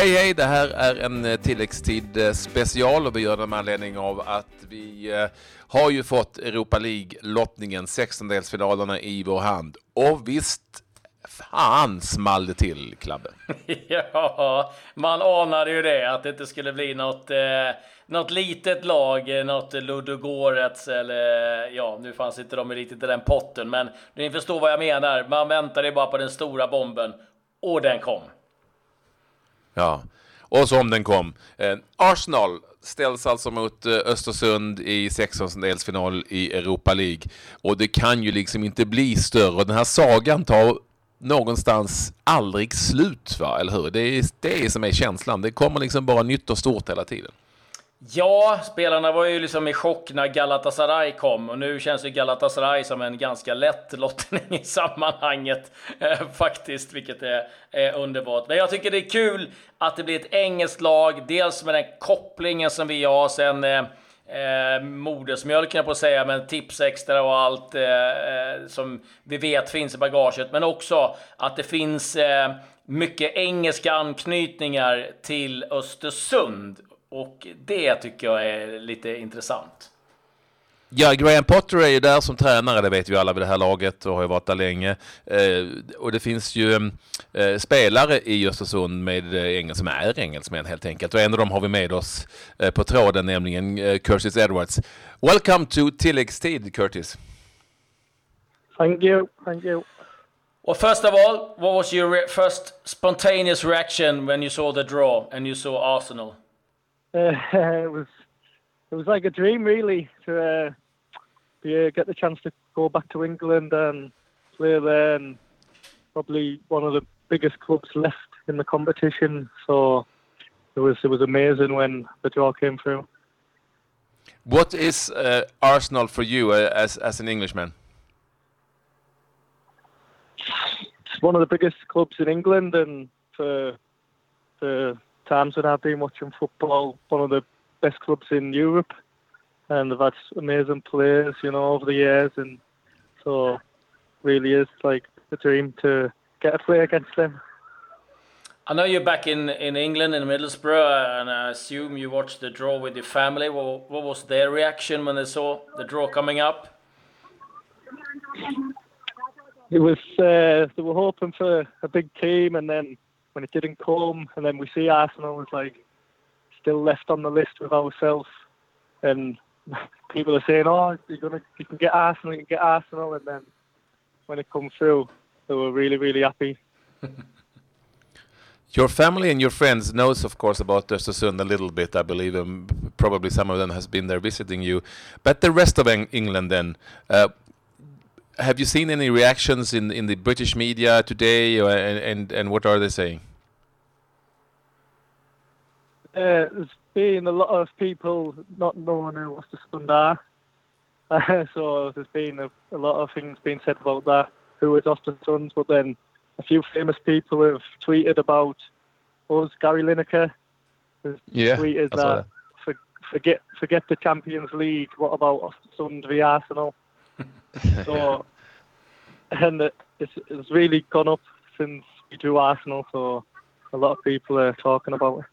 Hej hej, det här är en eh, tilläggstid eh, special och vi gör det med anledning av att vi eh, har ju fått Europa League-lottningen, 16-delsfinalerna i vår hand. Och visst fan small det till, Klabbe. ja, man anade ju det, att det inte skulle bli något, eh, något litet lag, något Ludogorets eller ja, nu fanns inte de riktigt i den potten, men ni förstår vad jag menar. Man väntade bara på den stora bomben och den kom. Ja, och som den kom. Eh, Arsenal ställs alltså mot eh, Östersund i 16-delsfinal i Europa League. Och det kan ju liksom inte bli större. Den här sagan tar någonstans aldrig slut, va? eller hur? Det är det som är känslan. Det kommer liksom bara nytt och stort hela tiden. Ja, spelarna var ju liksom i chock när Galatasaray kom. Och nu känns ju Galatasaray som en ganska lätt lottning i sammanhanget eh, faktiskt, vilket är, är underbart. Men jag tycker det är kul att det blir ett engelskt lag, dels med den kopplingen som vi har sen eh, eh, modersmjölken på att säga, men Tipsextra och allt eh, eh, som vi vet finns i bagaget, men också att det finns eh, mycket engelska anknytningar till Östersund och det tycker jag är lite intressant. Ja, Graham Potter är ju där som tränare, det vet vi alla vid det här laget och har ju varit där länge. Eh, och det finns ju eh, spelare i Östersund med eh, engels som är engelsmän helt enkelt. Och en av dem har vi med oss eh, på tråden, nämligen eh, Curtis Edwards. Welcome to tilläggstid, Curtis. Thank you, thank you. Well, first of all, what was your first spontaneous reaction when you saw the draw and you saw Arsenal? Uh, it was it was like a dream, really, to uh, be, uh, get the chance to go back to England and play there, and probably one of the biggest clubs left in the competition. So it was it was amazing when the draw came through. What is uh, Arsenal for you uh, as as an Englishman? It's one of the biggest clubs in England, and for the times when I've been watching football, one of the best clubs in Europe, and they've had amazing players, you know, over the years, and so really is like a dream to get a play against them. I know you're back in, in England in Middlesbrough, and I assume you watched the draw with your family. What, what was their reaction when they saw the draw coming up? It was uh, they were hoping for a big team, and then when it didn't come, and then we see Arsenal was like still left on the list with ourselves, and people are saying, "Oh, you're gonna, you can get Arsenal, you can get Arsenal," and then when it comes through, they were really, really happy. Your family and your friends knows, of course, about Östersund a little bit. I believe um, probably some of them has been there visiting you. But the rest of Eng England, then, uh, have you seen any reactions in in the British media today, or, and, and and what are they saying? Uh, there's been a lot of people not knowing who Östersund are, uh, so there's been a, a, lot of things being said about that. Who is Östersund? But then a few famous people have tweeted about us. Gary Lineker has yeah, tweeted that for, forget forget the Champions League. What about Östersund v Arsenal? so, and it's, it's really gone up since we drew Arsenal. So a lot of people are talking about it.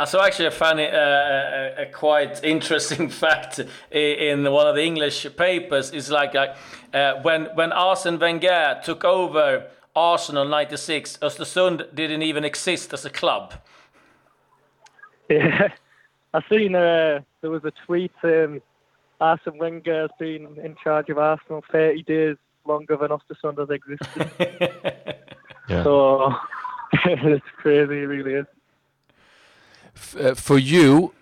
I saw actually a funny, uh, a, a, quite interesting fact in one of the English papers. It's like, like uh, when when Arsene Wenger took over Arsenal '96, Östersund didn't even exist as a club. Yeah, I seen uh, there was a tweet saying Arsene Wenger has been in charge of Arsenal 30 days longer than Östersund has existed. yeah. So it's crazy, it really is. Uh, for you,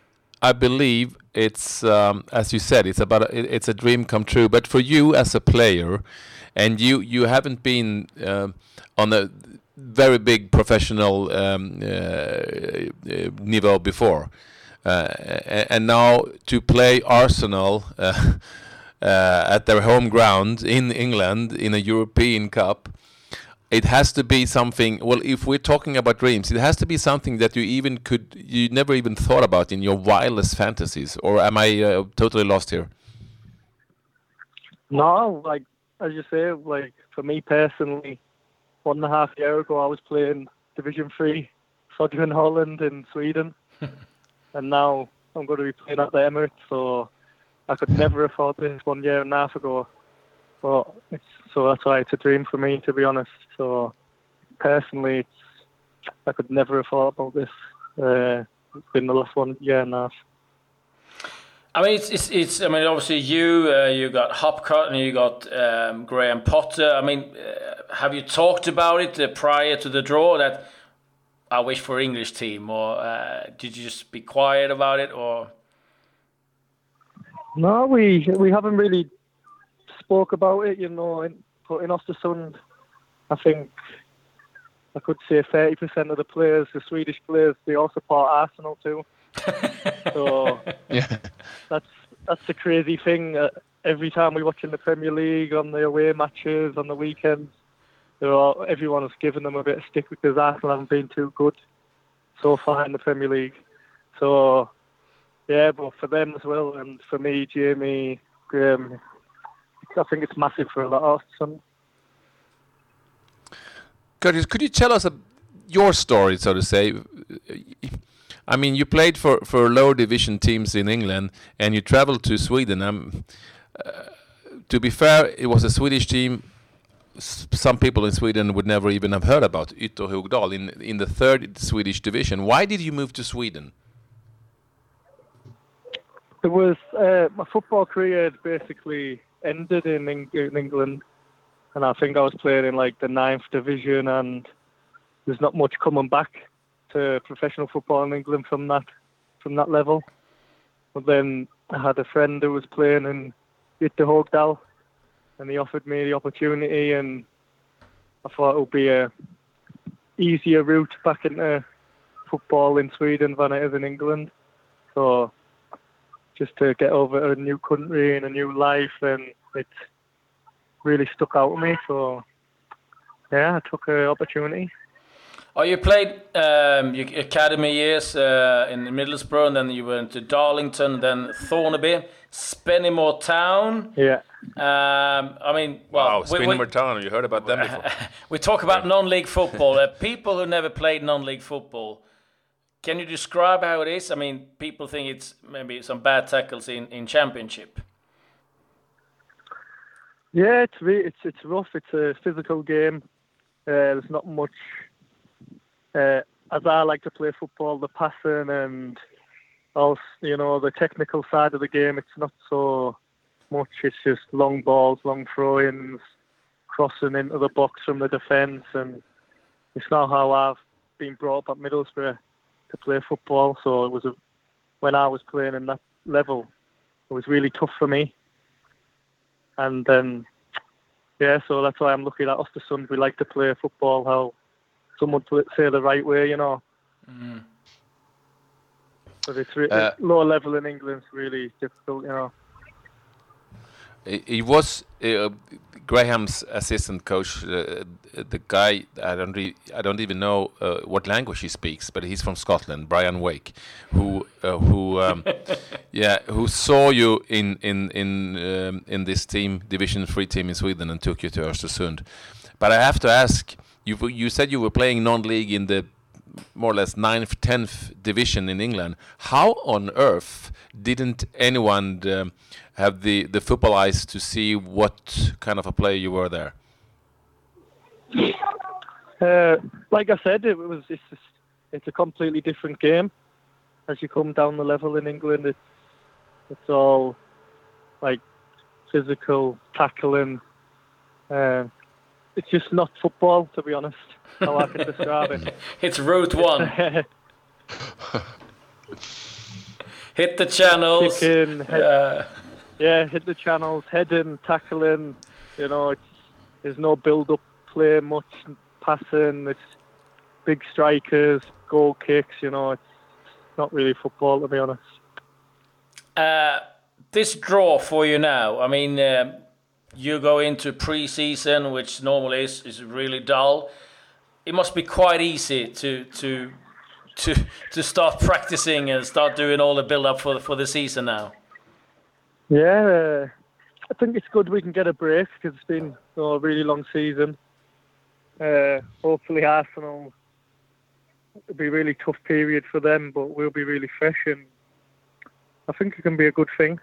I believe it's um, as you said, it's about a, it's a dream come true. But for you as a player, and you you haven't been uh, on a very big professional um, uh, niveau before, uh, and now to play Arsenal. Uh, at their home ground in England in a European Cup, it has to be something well if we're talking about dreams it has to be something that you even could you never even thought about in your wildest fantasies or am i uh, totally lost here no like as you say like for me personally one and a half year ago i was playing division three Södra Norrland in Sweden, and now I'm going to be playing at the Emirates. So I could never afford this one year and a half ago. But so that's why it's a dream for me, to be honest. So personally, I could never have thought about this. Uh, it's been the last one year and a half. I mean, it's, it's, it's I mean, obviously you, uh, you got Hopcutt and you got um, Graham Potter. I mean, uh, have you talked about it uh, prior to the draw that I wish for English team, or uh, did you just be quiet about it, or? No, we we haven't really spoke about it. You know, in, but in Östersund, I think I could say 30% of the players, the Swedish players, they all support Arsenal too. so Yeah. that's that's the crazy thing. Uh, every time we watch in the Premier League on the away matches on the weekends, they're all, everyone has given them a bit of stick because Arsenal haven't been too good so far in the Premier League. So yeah, but for them as well, and for me, Jamie, Graham, I think it's massive for a lot of some. Curtis, could you tell us a, your story, so to say? I mean, you played for, for lower division teams in England, and you traveled to Sweden. Um, uh, to be fair, it was a Swedish team. Some people in Sweden would never even have heard about Ytterhogdal in in the third Swedish division. Why did you move to Sweden? It was uh, my football career had basically ended in, in England, and I think I was playing in like the ninth division, and there's not much coming back to professional football in England from that from that level. But then I had a friend who was playing in Ytterhogdal, and they offered me the opportunity, and I thought it would be a easier route back into football in Sweden than it is in England. So just to get over to a new country and a new life, and it really stuck out to me. So yeah, I took the opportunity. Oh, you played um, your academy years uh, in Middlesbrough, and then you went to Darlington, then Thornaby, Spennymoor Town. Yeah. Um, I mean, well, wow, Spennymoor Town. You heard about them before? we talk about non-league football. Uh, people who never played non-league football. Can you describe how it is? I mean, people think it's maybe some bad tackles in, in championship. Yeah, it's it's it's rough. It's a physical game. Uh, there's not much. Uh, as I like to play football, the passing and also you know the technical side of the game. It's not so much. It's just long balls, long throw-ins, crossing into the box from the defence, and it's not how I've been brought up at Middlesbrough to play football. So it was a, when I was playing in that level, it was really tough for me. And then, yeah, so that's why I'm lucky that Östersund we like to play football how someone to say the right way, you know. Mm. But it's re- Uh, lower level in England. It's really difficult, you know. He he was uh, Graham's assistant coach. Uh, the guy I don't re- I don't even know uh, what language he speaks, but he's from Scotland. Brian Wake, who uh, who um, yeah who saw you in in in um, in this team Division Three team in Sweden and took you to Östersund. But I have to ask you. You said you were playing non-league in the more or less ninth, tenth division in England. How on earth didn't anyone um, have the the football eyes to see what kind of a player you were there? Uh, like I said, it was it's just, it's a completely different game. As you come down the level in England, it's it's all like physical tackling. Uh, it's just not football, to be honest. How I can describe it. It's route one. Hit the channels. Kicking, head, Uh, yeah, hit the channels, heading, tackling. You know, it's there's no build-up play, much passing. It's big strikers, goal kicks. You know, it's not really football, to be honest. uh, this draw for you now. I mean, um you go into pre-season, which normally is, is really dull. It must be quite easy to to to to start practicing and start doing all the build-up for for the season now. Yeah, uh, I think it's good we can get a break because it's been you know, a really long season. Uh, hopefully, Arsenal it'll be a really tough period for them, but we'll be really fresh, and I think it can be a good thing.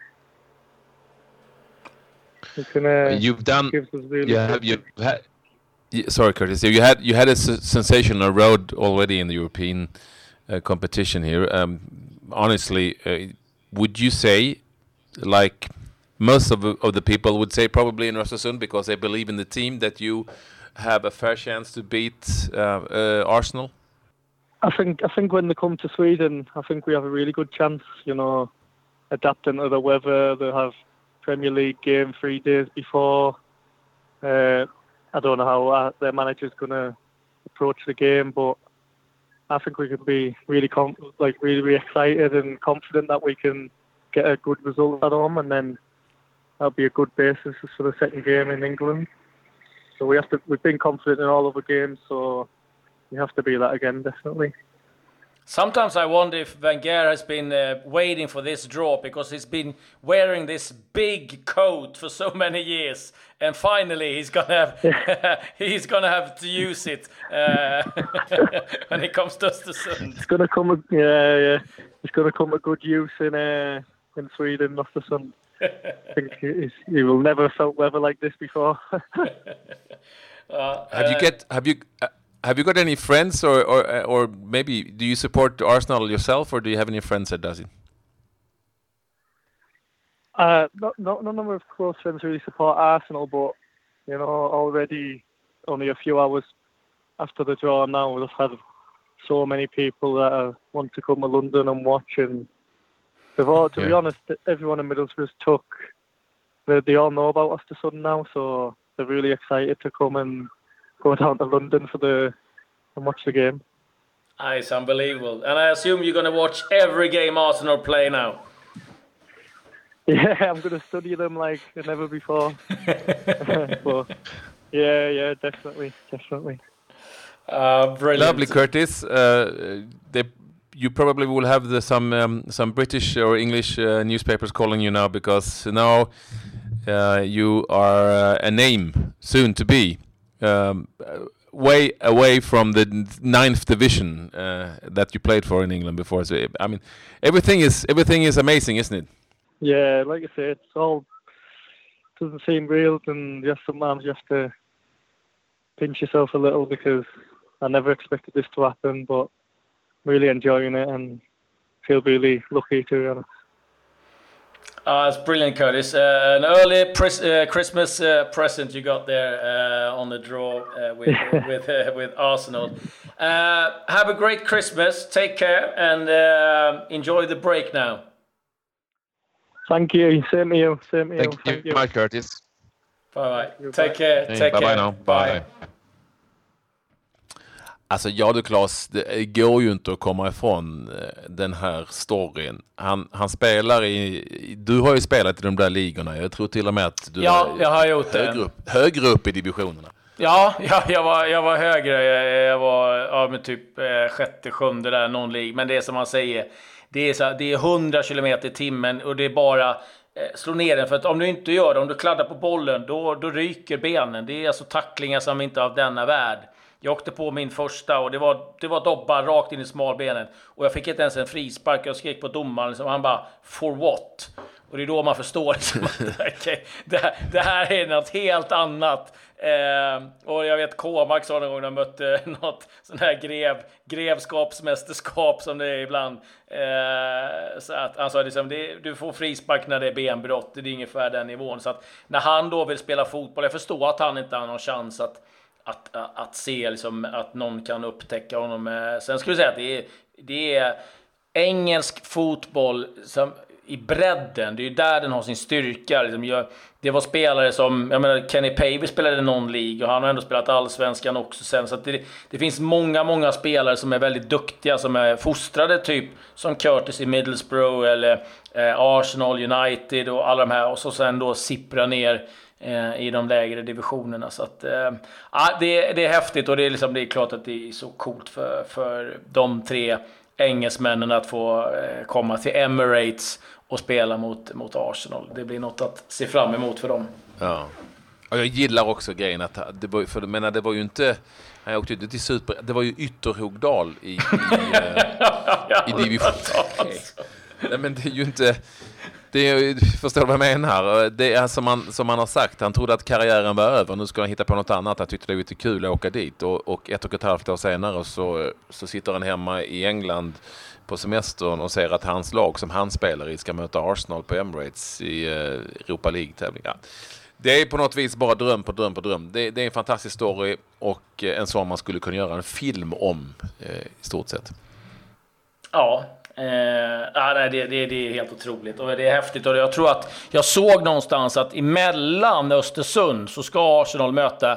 Uh, You've done. really Yeah, have you had? Sorry, Curtis. You had you had a s- sensational road already in the European uh, competition here. Um, honestly, uh, would you say, like most of the, of the people would say, probably in Östersund, because they believe in the team, that you have a fair chance to beat uh, uh, Arsenal? I think I think when they come to Sweden, I think we have a really good chance. You know, adapting to the weather. They have Premier League game three days before. Uh, I don't know how uh, their manager's going to approach the game, but I think we can be really com- like really, really excited and confident that we can get a good result at home, and then that'll be a good basis for the second game in England. So we have to. We've been confident in all of the games, so we have to be that again, definitely. Sometimes I wonder if Wenger has been uh, waiting for this draw because he's been wearing this big coat for so many years, and finally he's gonna have, he's gonna have to use it uh, when it comes to Östersund. It's gonna come. a- Yeah, yeah. It's gonna come a good use in uh, in Sweden, not the sun. I think he's, he will never have felt weather like this before. Uh, Have you get have you uh, have you got any friends or or or maybe do you support Arsenal yourself or do you have any friends that does it? uh, not, not none of my close friends really support Arsenal, but you know, already only a few hours after the draw now, we've had so many people that uh, want to come to London and watch. And they've all, to be honest, everyone in Middlesbrough's took. They, they all know about Östersund now, so they're really excited to come and go down to London for the and watch the game. Ah, it's unbelievable, and I assume you're gonna watch every game Arsenal play now. Yeah, I'm going to study them like never before. but yeah, yeah, definitely, definitely. Uh, brilliant. Lovely, Curtis. Uh, they, you probably will have the, some um, some British or English uh, newspapers calling you now because now uh, you are uh, a name soon to be um, way away from the ninth division uh, that you played for in England before. So I mean, everything is everything is amazing, isn't it? Yeah, like I say, it's all doesn't seem real, and just sometimes you have to pinch yourself a little because I never expected this to happen, but really enjoying it and feel really lucky to be honest. Uh, it's brilliant, Curtis. Uh, an early pres- uh, Christmas uh, present you got there uh, on the draw uh, with with uh, with Arsenal. Uh, have a great Christmas. Take care and uh, enjoy the break now. Thank you, same to you, same to you. Thank you, much, Curtis. Bye bye. Bye. Take care. Hey, Take bye care. bye now. Bye. Alltså ja du Claes, det går ju inte att komma ifrån eh, den här storyn. Han, han spelar i, du har ju spelat i de där ligorna. Jag tror till och med att du Ja, jag har gjort högre upp, högre upp i divisionerna. Ja, ja jag, var, jag var högre. Jag, jag var ja, men typ eh, sjätte, sjunde där, någon lig. Men det är som man säger, det är, så, det är 100 kilometer i timmen och det är bara eh, slå ner den. För att om du inte gör det, om du kladdar på bollen, då, då ryker benen. Det är alltså tacklingar som inte är av denna värld. Jag åkte på min första och det var, det var dobbar rakt in i smalbenen. Och jag fick inte ens en frispark. Jag skrek på domaren liksom, han bara “For what?” Och det är då man förstår liksom, att okej, det, här, det här är något helt annat. Eh, och jag vet Kåmark sa någon gång när jag mötte något sån här grev, grevskapsmästerskap som det är ibland. Eh, så att han sa liksom, det, du får frispark när det är benbrott, det är ungefär den nivån. Så att när han då vill spela fotboll, jag förstår att han inte har någon chans att att, att, att se liksom, att någon kan upptäcka honom. Eh, sen skulle jag säga att det är, det är engelsk fotboll som, i bredden. Det är ju där den har sin styrka. Liksom. Jag, det var spelare som, jag menar, Kenny Pavey spelade någon League och han har ändå spelat allsvenskan också sen. Så att det, det finns många, många spelare som är väldigt duktiga, som är fostrade typ som Curtis i Middlesbrough eller eh, Arsenal, United och alla de här. Och så sen då sippra ner eh, i de lägre divisionerna. Så att, eh, ja, det, det är häftigt och det är, liksom, det är klart att det är så coolt för, för de tre engelsmännen att få eh, komma till Emirates och spela mot, mot Arsenal. Det blir något att se fram emot för dem. Ja. Och jag gillar också grejen att det var, för menar, det var ju inte Han åkte ju till super... Det var ju Ytterhogdal i, i, eh, i division 3. Nej, men det är ju inte... Det är, förstår du vad jag menar? Det är som han, som han har sagt, han trodde att karriären var över. Nu ska han hitta på något annat. Han tyckte det var lite kul att åka dit. Och, och ett och ett halvt år senare så, så sitter han hemma i England på semestern och ser att hans lag som han spelar i ska möta Arsenal på Emirates i eh, Europa League-tävlingar. Det är på något vis bara dröm på dröm på dröm. Det, det är en fantastisk story och eh, en sån man skulle kunna göra en film om eh, i stort sett. Ja, Eh, ah, nej, det, det, det, är helt otroligt och det är häftigt. Och jag tror att jag såg någonstans att emellan Östersund så ska Arsenal möta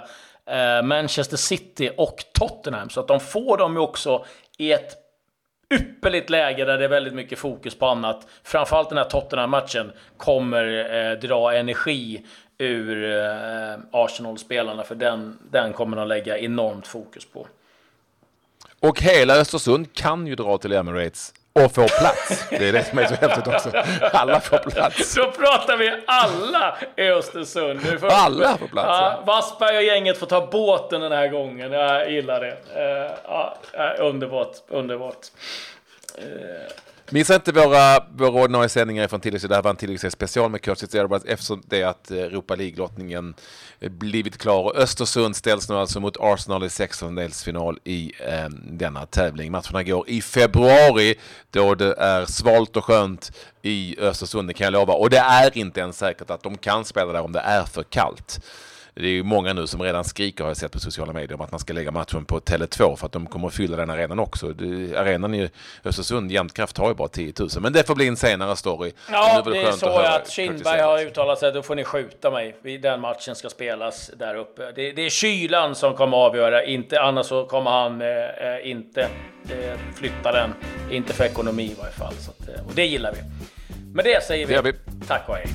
eh, Manchester City och Tottenham. Så att de får dem ju också i ett ypperligt läge där det är väldigt mycket fokus på annat. Framförallt den här Tottenham-matchen kommer eh, dra energi ur eh, Arsenal-spelarna, för den, den kommer de lägga enormt fokus på. Och hela Östersund kan ju dra till Emirates och få plats. Det är det som är så häftigt också. Alla får plats. Då pratar vi alla i Östersund. Får, alla får plats. Ja, Wassberg och gänget får ta båten den här gången. Jag gillar det. Uh, ja, underbart, underbart. Missa inte våra, våra ordinarie sändningar från tilläggstid. Det här var en tilläggs special med Curtis Airbus eftersom det är att eh, Europa League-lottningen eh, blivit klar. Och Östersund ställs nu alltså mot Arsenal i sextondelsfinal i eh, denna tävling. Matcherna går i februari då det är svalt och skönt i Östersund, det kan jag lova. Och det är inte ens säkert att de kan spela där om det är för kallt. Det är ju många nu som redan skriker, har jag sett på sociala medier, om att man ska lägga matchen på Tele2 för att de kommer att fylla den arenan också. Det, arenan i Östersund, Jämtkraft, har ju bara 10 000. Men det får bli en senare story. Ja, det, det är så att, att Kindberg har uttalat sig, då får ni skjuta mig. Den matchen ska spelas där uppe. Det, det är kylan som kommer att avgöra, inte, annars så kommer han eh, eh inte eh, flytta den. Inte för ekonomi i varje fall. Så att, eh, och det gillar vi. Med det säger vi, det vi. tack och hej.